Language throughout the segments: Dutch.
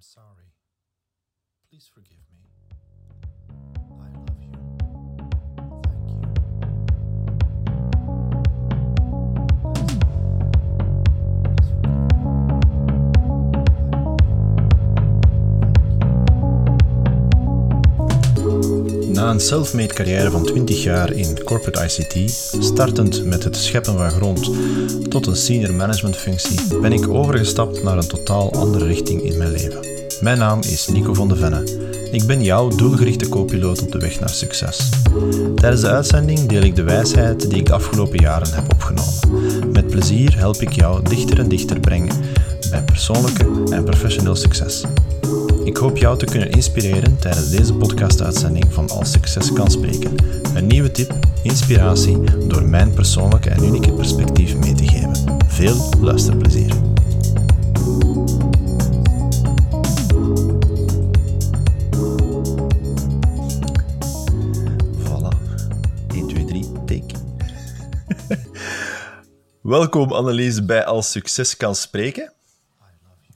I'm sorry. Please forgive me. Na een self-made carrière van 20 jaar in corporate ICT, startend met het scheppen van grond tot een senior management functie, ben ik overgestapt naar een totaal andere richting in mijn leven. Mijn naam is Nico van de Venne. Ik ben jouw doelgerichte co-piloot op de weg naar succes. Tijdens de uitzending deel ik de wijsheid die ik de afgelopen jaren heb opgenomen. Met plezier help ik jou dichter en dichter brengen bij persoonlijke en professioneel succes. Ik hoop jou te kunnen inspireren tijdens deze podcastuitzending van Als Succes kan spreken. Een nieuwe tip, inspiratie door mijn persoonlijke en unieke perspectief mee te geven. Veel luisterplezier. Voilà. 1, 2, 3, take. Welkom Annelies bij Als Succes kan spreken.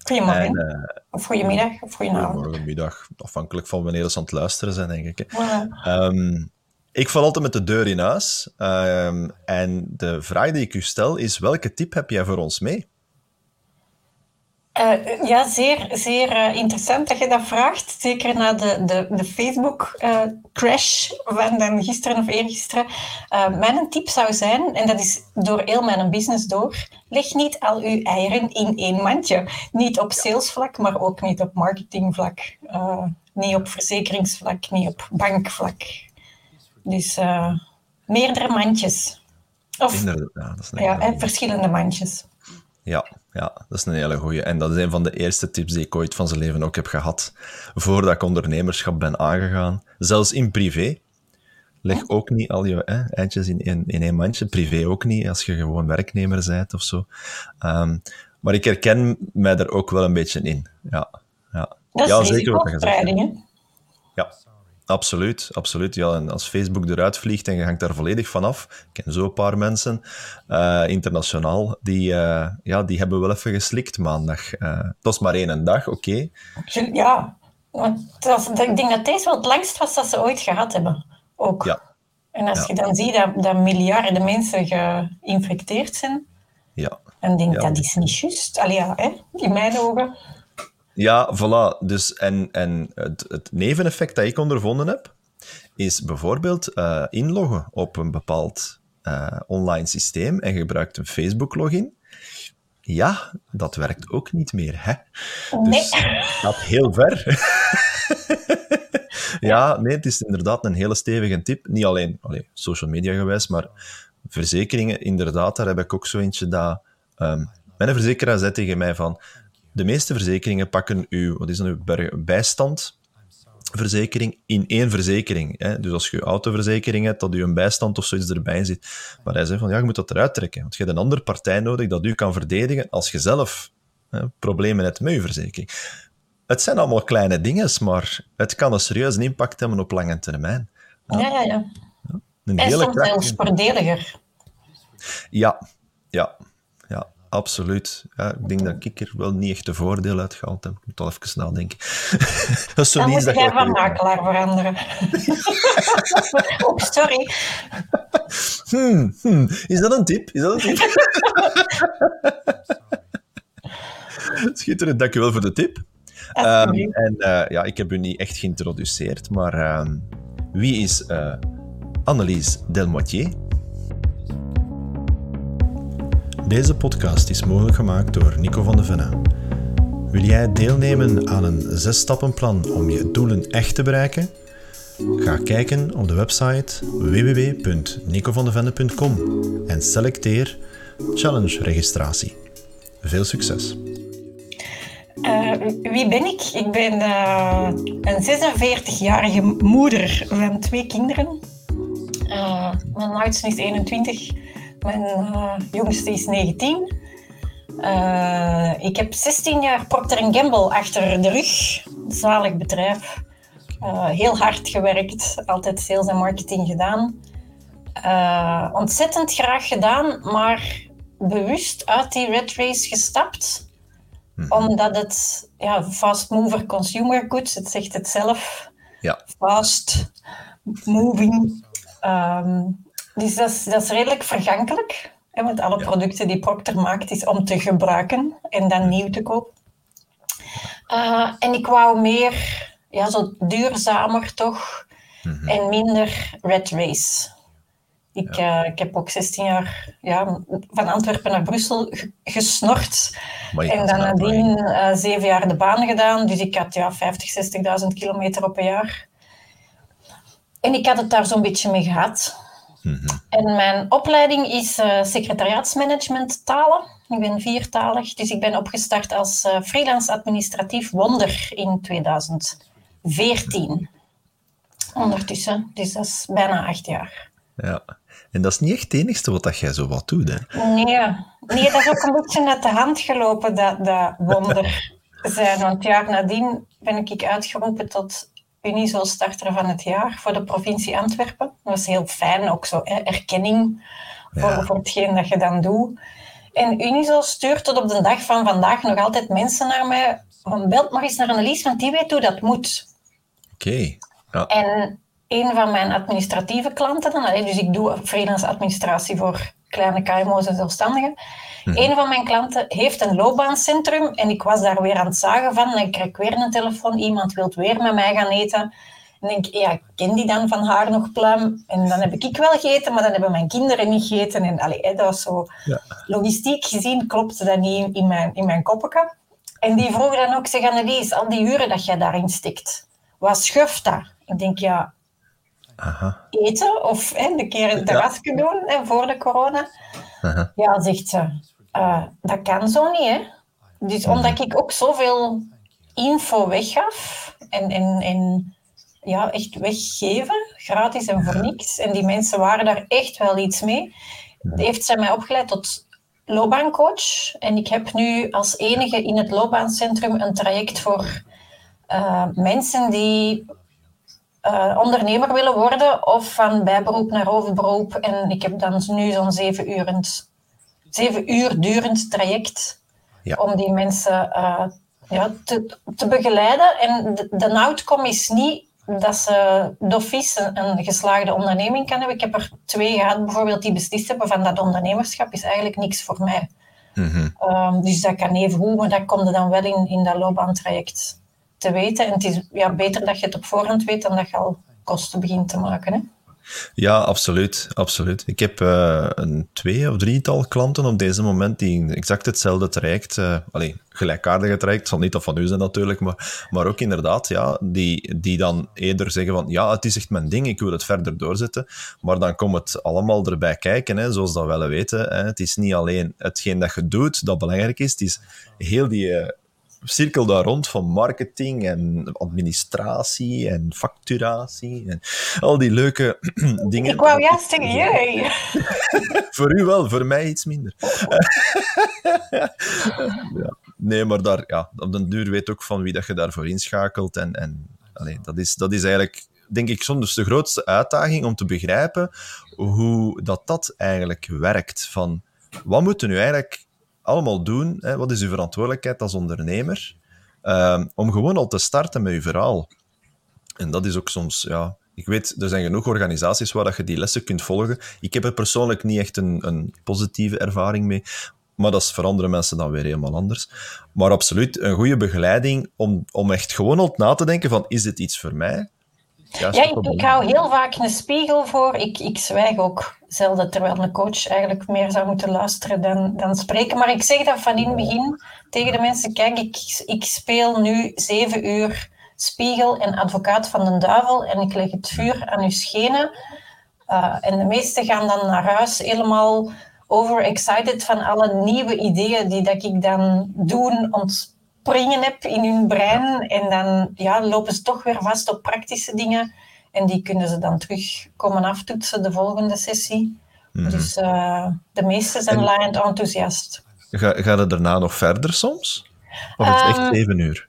Goedemorgen. En, eh, of goedemiddag, of goedenavond. Goedemorgen, middag, afhankelijk van wanneer ze aan het luisteren zijn, denk ik. Ehm, ik val altijd met de deur in huis. Ehm, en de vraag die ik u stel is, welke tip heb jij voor ons mee? Eh, ja, zeer, zeer eh, interessant dat je dat vraagt. Zeker na de, de, de Facebook-crash van dan gisteren of eergisteren. Eh, mijn tip zou zijn, en dat is door heel mijn business door, leg niet al uw eieren in één mandje. Niet op salesvlak, maar ook niet op marketingvlak. Eh, niet op verzekeringsvlak, niet op bankvlak. Dus eh, meerdere mandjes. Of ja, goeie. verschillende mandjes. ja, ja, dat is een hele goeie. En dat is een van de eerste tips die ik ooit van zijn leven ook heb gehad. Voordat ik ondernemerschap ben aangegaan. Zelfs in privé. Leg ook niet al je hè, eindjes in, in, in één mandje. Privé ook niet, als je gewoon werknemer bent of zo. Ehm, maar ik herken mij er ook wel een beetje in. Ja, ja. Dat is ja zeker wat je zegt. Absoluut. absoluut. Ja, en als Facebook eruit vliegt en je hangt daar volledig van af, ik ken zo een paar mensen, eh, internationaal, die, eh, ja, die hebben wel even geslikt maandag. Eh het was maar één dag, oké. Ja, want dat was- ik denk dat deze wel het langst was dat ze ooit gehad hebben. Ook. Ja. En als Ja. je dan ziet dat, dat miljarden mensen geïnfecteerd zijn, Ja. dan denk ik Ja. dat is niet juist. Allee, ja, hè? in mijn ogen. Ja, voilà. Dus, en en het, het neveneffect dat ik ondervonden heb, is bijvoorbeeld eh, inloggen op een bepaald eh, online systeem en gebruikt een Facebook-login. Ja, dat werkt ook niet meer, hè? Nee. Dus gaat heel ver. ja, nee, het is inderdaad een hele stevige tip. Niet alleen allee, social media gewijs, maar verzekeringen, inderdaad, daar heb ik ook zo eentje dat... ehm, mijn verzekeraar zei tegen mij van, de meeste verzekeringen pakken uw, wat is dat, uw bijstandverzekering in één verzekering. Hè? Dus als je je autoverzekering hebt, dat u een bijstand of zoiets erbij zit. Maar hij zei van, ja, je moet dat eruit trekken, want je hebt een andere partij nodig dat u kan verdedigen als je zelf hè, problemen hebt met je verzekering. Het zijn allemaal kleine dingen, maar het kan een serieuze impact hebben op lange termijn. Ja, ja, ja. Een En hele voordeliger. Ja, ja, ja, absoluut. Ja, ik denk dat ik er wel niet echt de voordeel uit gehaald heb. Ik moet al even nadenken. dat is zo Dan moet dat jij je van makelaar veranderen. oh, sorry. Hmm, hmm. Is dat een tip? Is dat een tip? Schitterend, dankjewel voor de tip. Alsjeblieft. en eh, ja, ik heb u niet echt geïntroduceerd, maar ehm, wie is eh Annelies Delmoitier? Deze podcast is mogelijk gemaakt door Nico van de Venne. Wil jij deelnemen aan een zes-stappenplan om je doelen echt te bereiken? Ga kijken op de website www.nicovandevende.com en selecteer Challenge registratie. Veel succes! Eh, wie ben ik? Ik ben eh, een 46-jarige moeder van twee kinderen. Eh, mijn oudste is 21, mijn eh, jongste is 19. Eh, ik heb 16 jaar Procter Gamble achter de rug. Zalig bedrijf. Eh, heel hard gewerkt, altijd sales en marketing gedaan. Ontzettend graag gedaan, maar bewust uit die red race gestapt Mhm. Omdat het ja, fast mover consumer goods, het zegt het zelf. Ja. Fast moving. Ehm, dus dat is, dat is redelijk vergankelijk. Hè, want alle producten die Procter maakt, is om te gebruiken en dan nieuw te kopen. Uh, en ik wou meer, ja, zo duurzamer toch, mhm. en minder red race. Ik, uh, ik heb ook 16 jaar ja, van Antwerpen naar Brussel gesnord. en dan nadien uh, zeven jaar de baan gedaan. Dus ik had ja, 50, 60.000 kilometer op een jaar. En ik had het daar zo'n beetje mee gehad. Mhm. En mijn opleiding is uh, secretariaatsmanagement talen. Ik ben viertalig, dus ik ben opgestart als uh, freelance administratief wonder in 2014. Ondertussen, dus dat is bijna acht jaar. Ja, en dat is niet echt het enigste wat dat jij zo wat doet, hè? Nee, nee dat is ook een beetje uit de hand gelopen, dat, dat wonder zijn. Want jaar nadien ben ik uitgeroepen tot Unizo-starter van het jaar voor de provincie Antwerpen. Dat was heel fijn, ook zo hè, erkenning voor, voor hetgeen dat je dan doet. En Unizo stuurt tot op de dag van vandaag nog altijd mensen naar mij. Van, belt maar eens naar Annelies, want die weet hoe dat moet. Oké. Ja. En een van mijn administratieve klanten, dan, dus ik doe freelance administratie voor kleine KMO's en zelfstandigen. Mhm. Een van mijn klanten heeft een loopbaancentrum en ik was daar weer aan het zagen van. En ik krijg weer een telefoon, iemand wil weer met mij gaan eten. En denk ik, ja, ken die dan van haar nog pluim? En dan heb ik wel gegeten, maar dan hebben mijn kinderen niet gegeten. En allee, dat was zo... Ja. Logistiek gezien klopte dat niet in mijn, in mijn. En die vroeg dan ook, zeg Annelies, al die uren dat jij daarin stikt, wat schuft dat? Ik denk, ja, Aha. eten of hè, de keer de ja. doen hè, voor de corona. Aha. Ja, zegt ze, uh, dat kan zo niet, hè. Dus mhm. omdat ik ook zoveel info weggaf en, en, en ja, echt weggeven, gratis en voor niks. En die mensen waren daar echt wel iets mee. Mhm. Heeft zij mij opgeleid tot loopbaancoach. En ik heb nu als enige in het loopbaancentrum een traject voor uh, mensen die uh, ondernemer willen worden of van bijberoep naar hoofdberoep. En ik heb dan nu zo'n zeven, uurend, zeven uur durend traject ja. om die mensen uh, ja, te, te begeleiden. En de, de outcome is niet dat ze d'office een, geslaagde onderneming kan hebben. Ik heb er twee gehad, bijvoorbeeld, die beslist hebben van dat ondernemerschap is eigenlijk niks voor mij. Mm -hmm. dus dat kan even goed, maar dat komt dan wel in, in dat loopbaantraject te weten. En het is ja, beter dat je het op voorhand weet dan dat je al kosten begint te maken. Hè? Ja, absoluut, absoluut. Ik heb uh, een twee of drietal klanten op deze moment die exact hetzelfde traject, uh, allee, gelijkaardige traject, zal niet dat van u zijn natuurlijk, maar, maar ook inderdaad, ja, die, die dan eerder zeggen van, ja, het is echt mijn ding, ik wil het verder doorzetten, maar dan komt het allemaal erbij kijken, hè, zoals dat wel weten. Hè. Het is niet alleen hetgeen dat je doet dat belangrijk is, het is heel die... Uh, cirkel daar rond van marketing en administratie en facturatie en al die leuke dingen. Ik wou juist zeggen, jij. voor u wel, voor mij iets minder. ja. Nee, maar daar, ja, op den duur weet ook van wie dat je daarvoor inschakelt. En, en allee, dat, is, dat is eigenlijk, denk ik, soms de grootste uitdaging om te begrijpen hoe dat, dat eigenlijk werkt. Van, wat moeten nu eigenlijk allemaal doen? Hè? Wat is uw verantwoordelijkheid als ondernemer? Um, om gewoon al te starten met uw verhaal. En dat is ook soms, ja, ik weet, er zijn genoeg organisaties waar dat je die lessen kunt volgen. Ik heb er persoonlijk niet echt een, een positieve ervaring mee. Maar dat is voor andere mensen dan weer helemaal anders. Maar absoluut, een goede begeleiding om, om echt gewoon al na te denken van, is dit iets voor mij? Ja, ik, ik, hou heel vaak een spiegel voor. Ik, ik zwijg ook zelden, terwijl een coach eigenlijk meer zou moeten luisteren dan, dan spreken. Maar ik zeg dat van in het begin tegen de mensen, kijk, ik, ik speel nu zeven uur spiegel en advocaat van de duivel en ik leg het vuur aan uw schenen. Uh, en de meesten gaan dan naar huis helemaal overexcited van alle nieuwe ideeën die dat ik dan doe, ontspringen heb in hun brein. En dan ja, lopen ze toch weer vast op praktische dingen. En die kunnen ze dan terug komen aftoetsen de volgende sessie. Mhm. Dus uh, de meesten zijn en... laaiend enthousiast. Ga, gaat het daarna nog verder soms? Of is het echt ehm, zeven uur?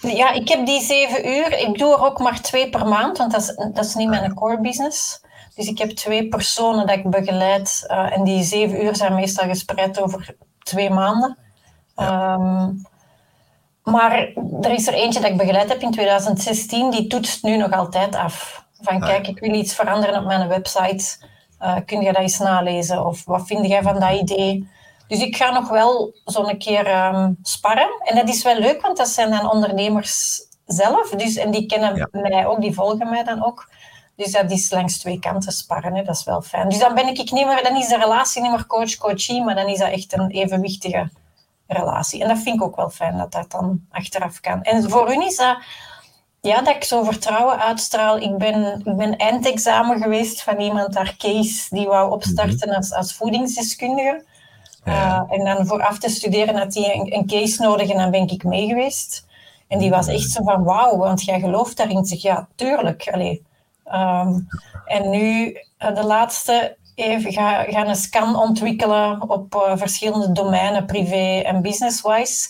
Ja, ik heb die zeven uur. Ik doe er ook maar twee per maand, want dat is, dat is niet mijn core business. Dus ik heb twee personen dat ik begeleid. Uh, en die zeven uur zijn meestal gespreid over twee maanden. Ja. Um, Maar er is er eentje dat ik begeleid heb in 2016, die toetst nu nog altijd af. Van ah, kijk, ik wil iets veranderen op mijn website. Uh, kun je dat eens nalezen? Of wat vind jij van dat idee? Dus ik ga nog wel zo'n keer um, sparren. En dat is wel leuk, want dat zijn dan ondernemers zelf. Dus, en die kennen mij ook, die volgen mij dan ook. Dus dat is langs twee kanten sparren, hè. dat is wel fijn. Dus dan ben ik niet meer, dan is de relatie niet meer coach-coachie, maar dan is dat echt een evenwichtige relatie. En dat vind ik ook wel fijn dat dat dan achteraf kan. En voor hun is dat, ja, dat ik zo vertrouwen uitstraal. Ik ben, ik ben eindexamen geweest van iemand, daar Kees, die wou opstarten mhm. als, als voedingsdeskundige. Ja. Uh, en dan voor af te studeren had hij een, een, case nodig en dan ben ik mee geweest. En die was echt zo van, wauw, want jij gelooft daarin. Ik zeg, ja, tuurlijk. Allee. Um, en nu, uh, de laatste, even ga, gaan een scan ontwikkelen op uh, verschillende domeinen, privé en business-wise.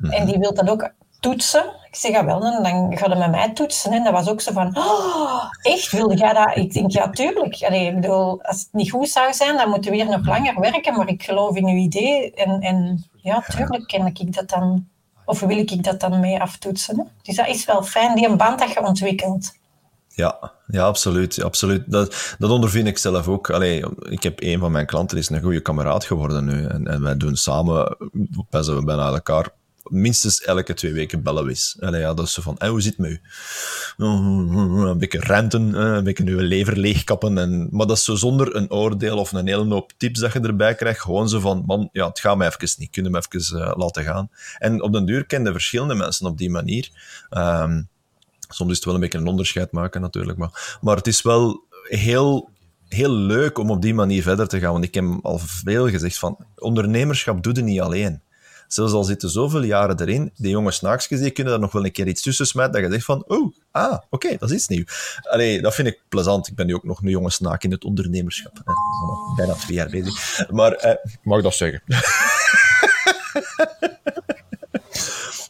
Mhm. En die wil dat ook toetsen. Ik zeg, ja wel, dan, dan ga je met mij toetsen. En dat was ook zo van, oh, echt, wilde jij dat? Ik denk, ja, tuurlijk. Allee, ik bedoel, als het niet goed zou zijn, dan moeten we weer nog langer werken. Maar ik geloof in uw idee. En, en ja, tuurlijk ken ik dat dan, of wil ik dat dan mee aftoetsen. Hè? Dus dat is wel fijn, die een band dat je ontwikkelt. Ja, ja absoluut. absoluut. Dat, dat ondervind ik zelf ook. Allee, ik heb een van mijn klanten, is een goede kameraad geworden nu. En, en wij doen samen, we bijna elkaar minstens elke twee weken bellen is. Allee, ja, dat is zo van, hey, hoe zit het met u? Een beetje renten, een beetje uw lever leegkappen. En, maar dat is zo zonder een oordeel of een hele hoop tips dat je erbij krijgt. Gewoon zo van, man, ja, het gaat me even niet. Kunnen me even uh, laten gaan. En op den duur kenden verschillende mensen op die manier. Um, soms is het wel een beetje een onderscheid maken natuurlijk. Maar, maar het is wel heel heel leuk om op die manier verder te gaan. Want ik heb al veel gezegd van ondernemerschap doe je niet alleen. Zelfs al zitten zoveel jaren erin, die jonge snaakjes die kunnen daar nog wel een keer iets tussen smijten, dat je zegt van, oh, ah, oké, dat is iets nieuw. Allee, dat vind ik plezant. Ik ben nu ook nog een jonge snaak in het ondernemerschap. Ik ben bijna twee jaar bezig. Maar, eh, mag dat zeggen?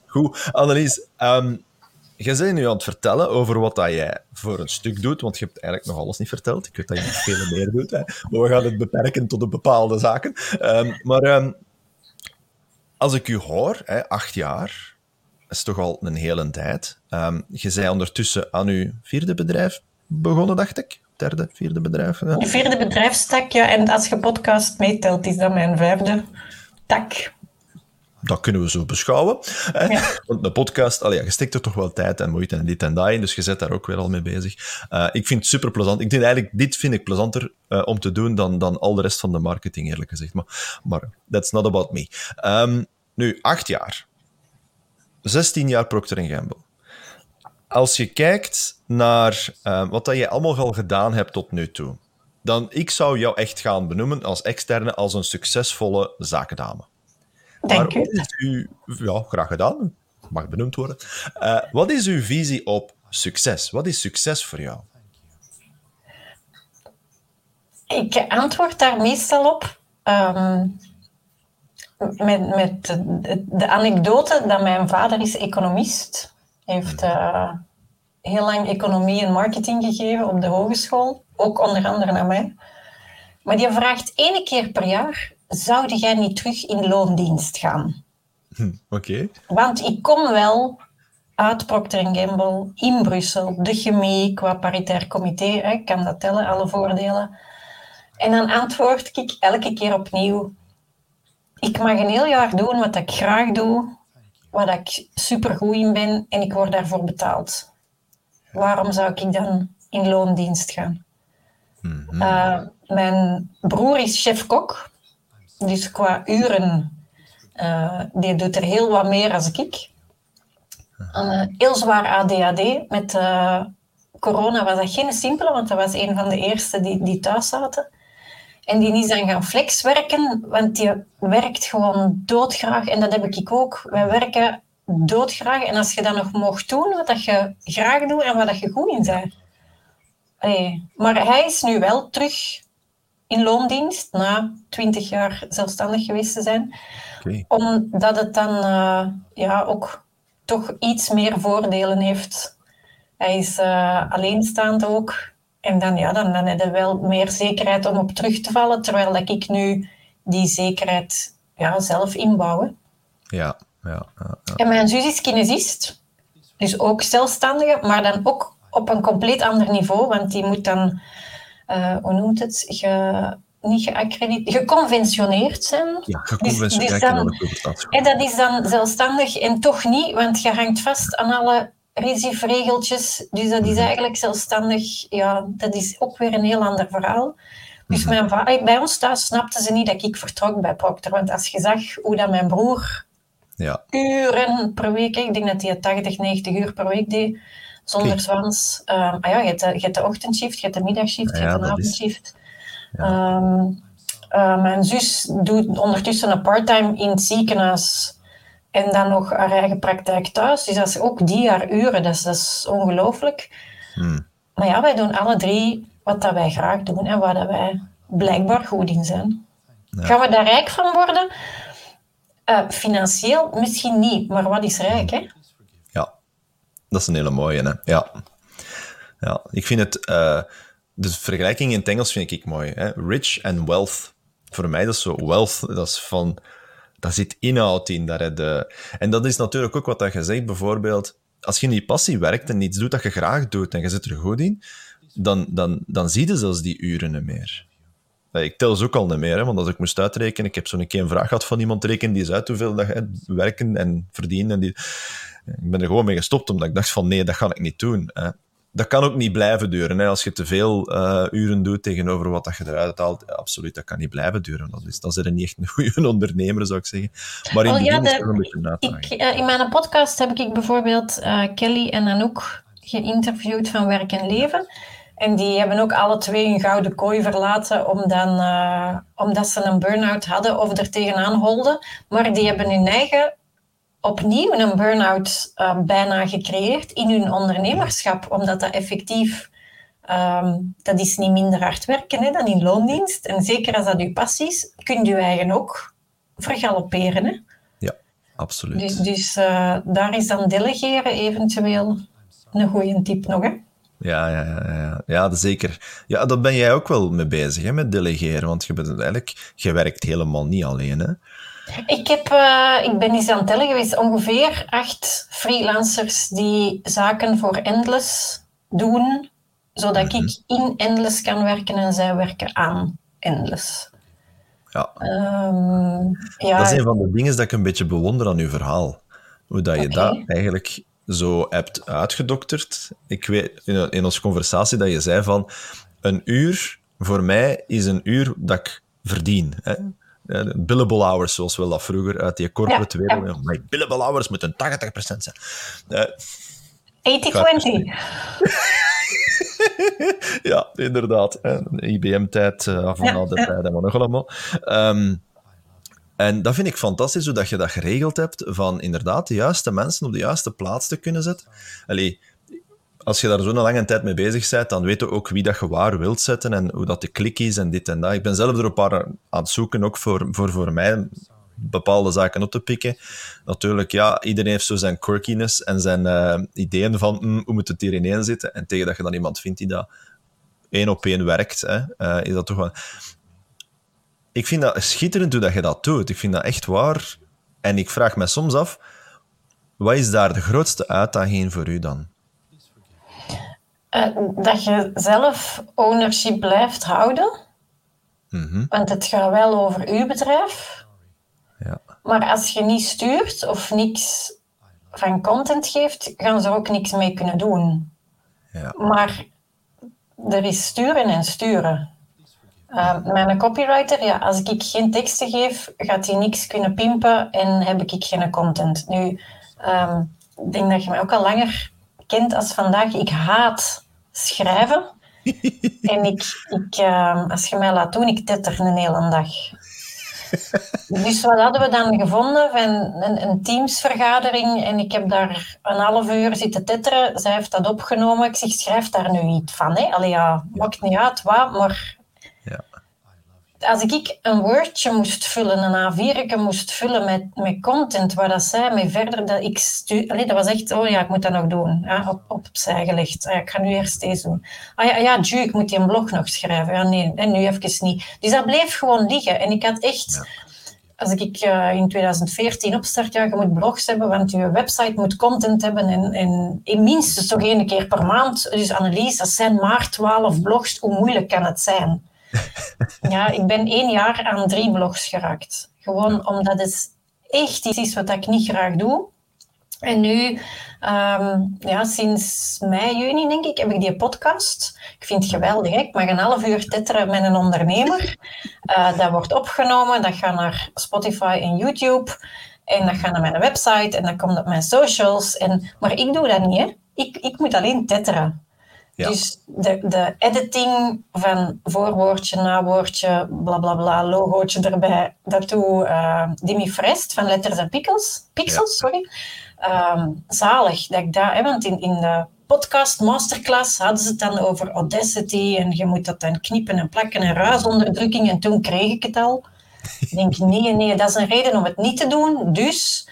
Goed, Annelies, um, je bent nu aan het vertellen over wat dat jij voor een stuk doet, want je hebt eigenlijk nog alles niet verteld. Ik weet dat je nog veel meer doet, hè. maar we gaan het beperken tot een bepaalde zaken. Um, maar um, als ik u hoor, hè, acht jaar, is toch al een hele tijd. Um, je zei ondertussen aan uw vierde bedrijf begonnen, dacht ik. Derde, vierde bedrijf. Ja. Vierde bedrijfstak, ja. En als je podcast meetelt, is dat mijn vijfde tak. Dat kunnen we zo beschouwen. Ja. Want de podcast, allee, je steekt er toch wel tijd en moeite en dit en dat in, dus je zit daar ook weer al mee bezig. Uh, ik vind het super plezant. Ik denk eigenlijk, dit vind ik plezanter uh, om te doen dan, dan al de rest van de marketing, eerlijk gezegd. Maar, maar that's not about me. Um, nu, acht jaar. 16 jaar Procter Gamble. Als je kijkt naar uh, wat dat je allemaal al gedaan hebt tot nu toe, dan ik zou jou echt gaan benoemen als externe als een succesvolle zakendame. Dank u. Uw, ja, graag gedaan. Mag benoemd worden. Uh, wat is uw visie op succes? Wat is succes voor jou? Ik antwoord daar meestal op um, met, met de, de, anekdote dat mijn vader is economist. heeft uh, heel lang economie en marketing gegeven op de hogeschool. Ook onder andere naar mij. Maar die vraagt één keer per jaar zou jij niet terug in loondienst gaan? Hm, Oké. Want ik kom wel uit Procter Gamble in Brussel, de chemie qua paritair comité, ik kan dat tellen, alle voordelen. En dan antwoord ik elke keer opnieuw, ik mag een heel jaar doen wat ik graag doe, wat ik supergoed in ben en ik word daarvoor betaald. Waarom zou ik dan in loondienst gaan? Mm -hmm. mijn broer is chef-kok dus qua uren, uh, die doet er heel wat meer als ik. Uh, heel zwaar ADHD. Met uh, corona was dat geen simpele, want dat was een van de eerste die, die thuis zaten. En die is dan gaan flexwerken, want die werkt gewoon doodgraag. En dat heb ik ook. Wij werken doodgraag. En als je dat nog mocht doen, wat dat je graag doet en wat dat je goed in bent. Maar hij is nu wel terug in loondienst na twintig jaar zelfstandig geweest te zijn. Omdat het dan uh, ja, ook toch iets meer voordelen heeft. Hij is uh, alleenstaand ook. En dan, ja, dan, dan heb je wel meer zekerheid om op terug te vallen, terwijl dat ik nu die zekerheid ja, zelf inbouw. Ja, Ja, ja, ja. En mijn zus is kinesist, dus ook zelfstandige, maar dan ook op een compleet ander niveau, want die moet dan, uh, hoe noemt het, ge, niet geaccrediteerd, geconventioneerd zijn. Ja, geconventioneerd. Dus, dus dan, en dat is dan zelfstandig en toch niet, want je hangt vast aan alle RISIF-regeltjes. Dus dat is mhm. eigenlijk zelfstandig. Ja, dat is ook weer een heel ander verhaal. Dus mhm. mijn bij ons thuis snapten ze niet dat ik vertrok bij Procter. Want als je zag hoe dat mijn broer ja. uren per week, ik denk dat hij 80, 90 uur per week deed, zonder zwans. Um, ah ja, je hebt, de, je hebt de ochtendshift, je hebt de middagshift, je hebt de avondshift. Ehm, eh, mijn zus doet ondertussen een parttime in het ziekenhuis en dan nog haar eigen praktijk thuis. Dus dat is ook die haar uren, dat is, dat is ongelooflijk. Hmm. Maar ja, wij doen alle drie wat dat wij graag doen en waar dat wij blijkbaar goed in zijn. Gaan we daar rijk van worden? Uh, financieel misschien niet, maar wat is rijk, hè? Dat is een hele mooie, hè? Ja. Ja, ik vind het... Uh, de vergelijking in het Engels vind ik mooi. Hè? Rich and wealth. Voor mij dat is zo... Wealth, dat is van... Daar zit inhoud in. Daar de, en dat is natuurlijk ook wat je zegt, bijvoorbeeld... Als je in die passie werkt en iets doet dat je graag doet en je zit er goed in, dan, dan, dan zie je zelfs die uren niet meer. Ik tel ze ook al niet meer, hè, want als ik moest uitrekenen, ik heb zo'n keer een vraag gehad van iemand, rekenen die is uit hoeveel dat je werken en verdienen. En die, ik ben er gewoon mee gestopt, omdat ik dacht van nee, dat ga ik niet doen. Hè. Dat kan ook niet blijven duren. Hè. Als je te veel uh, uren doet tegenover wat dat je eruit haalt, absoluut, dat kan niet blijven duren. Dat is, dan zit er niet echt een goede ondernemer, zou ik zeggen. Maar in, oh, ja, de, een beetje ik, uh, in mijn podcast heb ik bijvoorbeeld uh, Kelly en Anouk geïnterviewd van Werk en Leven. En die hebben ook alle twee een gouden kooi verlaten om dan, uh, omdat ze een burn-out hadden of er tegenaan holden. Maar die hebben hun eigen opnieuw een burn-out uh, bijna gecreëerd in hun ondernemerschap. Omdat dat effectief, um, dat is niet minder hard werken hè, dan in loondienst. En zeker als dat uw passie is, kun je eigen ook vergalopperen. Hè? Ja, absoluut. Dus, dus uh, daar is dan delegeren eventueel een goede tip nog. Hè? Ja, ja, ja, ja. ja zeker. Ja, daar ben jij ook wel mee bezig, hè, met delegeren. Want je bent eigenlijk, je werkt helemaal niet alleen, hè? Ik, heb, uh, ik ben eens aan het tellen geweest. Ongeveer acht freelancers die zaken voor Endless doen, zodat ik mhm. in Endless kan werken en zij werken aan Endless. Ja. Um, ja. Dat is een van de dingen dat ik een beetje bewonder aan uw verhaal. Hoe dat je dat eigenlijk zo hebt uitgedokterd. Ik weet in, onze conversatie dat je zei van een uur voor mij is een uur dat ik verdien. Hè? Billable hours, zoals we dat vroeger uit die corporate ja, wereld. Ja. billable hours moeten 80% zijn. Uh, 80-20. ja, inderdaad. IBM-tijd, uh, van ja, de tijd en wat nog allemaal. Um, en dat vind ik fantastisch, hoe dat je dat geregeld hebt, van inderdaad de juiste mensen op de juiste plaats te kunnen zetten. Allee, als je daar zo'n lange tijd mee bezig bent, dan weet je ook wie dat je waar wilt zetten en hoe dat de klik is en dit en dat. Ik ben zelf er een paar aan het zoeken, ook voor, voor, voor mij bepaalde zaken op te pikken. Natuurlijk, ja, iedereen heeft zo zijn quirkiness en zijn uh, ideeën van mm, hoe moet het hier ineen zitten. En tegen dat je dan iemand vindt die dat één op één werkt, hè, uh, is dat toch wel ik vind dat schitterend hoe dat je dat doet. Ik vind dat echt waar. En ik vraag me soms af, wat is daar de grootste uitdaging voor u dan? Uh, dat je zelf ownership blijft houden. Mm Want het gaat wel over uw bedrijf. Ja. Maar als je niet stuurt of niks van content geeft, gaan ze er ook niks mee kunnen doen. Ja. Maar er is sturen en sturen. Uh, mijn copywriter, ja, als ik geen teksten geef, gaat hij niks kunnen pimpen en heb ik geen content. Nu, ehm, ik denk dat je mij ook al langer kent als vandaag. Ik haat schrijven. en ik, ik ehm, als je mij laat doen, ik tetter een hele dag. Dus wat hadden we dan gevonden? Van een, een teamsvergadering en ik heb daar een half uur zitten tetteren. Zij heeft dat opgenomen. Ik zeg, schrijf daar nu iets van. Hè? Allee, ja, maakt niet uit wat, maar als ik een woordje moest vullen, een A4 moest vullen met, met content, waar dat zij mee verder, dat ik stu Allee, dat was echt, oh ja, ik moet dat nog doen, ja, op, opzij gelegd. Ah ja, ik ga nu eerst deze doen. Ah ja, ja, Ju, ik moet die een blog nog schrijven. Ja, nee, en nu even niet. Dus dat bleef gewoon liggen. En ik had echt als ik uh, in 2014 opstart, ja, je moet blogs hebben, want je website moet content hebben en, en in minstens toch één keer per maand. Dus Annelies, dat zijn maar 12 blogs, hoe moeilijk kan het zijn? Ja, ik ben één jaar aan drie blogs geraakt. Gewoon omdat het echt iets is wat ik niet graag doe. En nu, ehm, ja, sinds mei, juni denk ik, heb ik die podcast. Ik vind het geweldig. Hè? Ik mag een half uur tetteren met een ondernemer. Uh, dat wordt opgenomen, dat gaat naar Spotify en YouTube. En dat gaat naar mijn website en dat komt op mijn socials. En, maar ik doe dat niet. Hè? Ik, ik moet alleen tetteren. Dus de, de editing van voorwoordje, nawoordje, bla bla bla, logootje erbij, dat doe uh, Dimi Frest van Letters en Pixels. Pixels, sorry. Ehm, zalig dat ik dat, hè, want in, in de podcast masterclass hadden ze het dan over Audacity en je moet dat dan knippen en plakken en ruisonderdrukking en toen kreeg ik het al. Ik denk, nee, nee, dat is een reden om het niet te doen, dus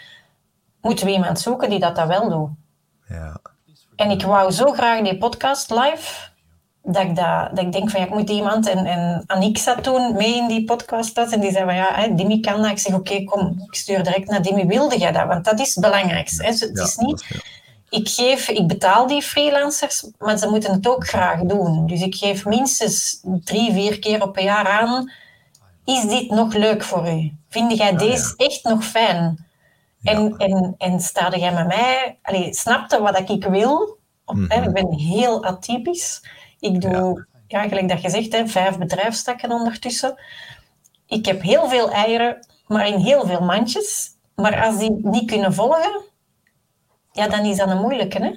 moeten we iemand zoeken die dat, dat wel doet. Ja. En ik wou zo graag die podcast live, dat ik, dat, dat ik denk van ja, ik moet iemand, en, en Aniek zat toen mee in die podcast, en die zei van ja, hè, Dimi kan dat. Ik zeg oké, kom, ik stuur direct naar Dimi, wilde jij dat? Want dat is het belangrijkste. Hè. Het is niet, ik, geef, ik betaal die freelancers, maar ze moeten het ook graag doen. Dus ik geef minstens drie, vier keer op een jaar aan, is dit nog leuk voor u? Vind jij deze echt nog fijn? En, en, en sta jij met mij, allee, snapte wat ik wil? Mhm. Ik ben heel atypisch. Ik doe, ja. gelijk dat je zegt, hè, vijf bedrijfstakken ondertussen. Ik heb heel veel eieren, maar in heel veel mandjes. Maar als die niet kunnen volgen, ja, dan is dat een moeilijke. Hè?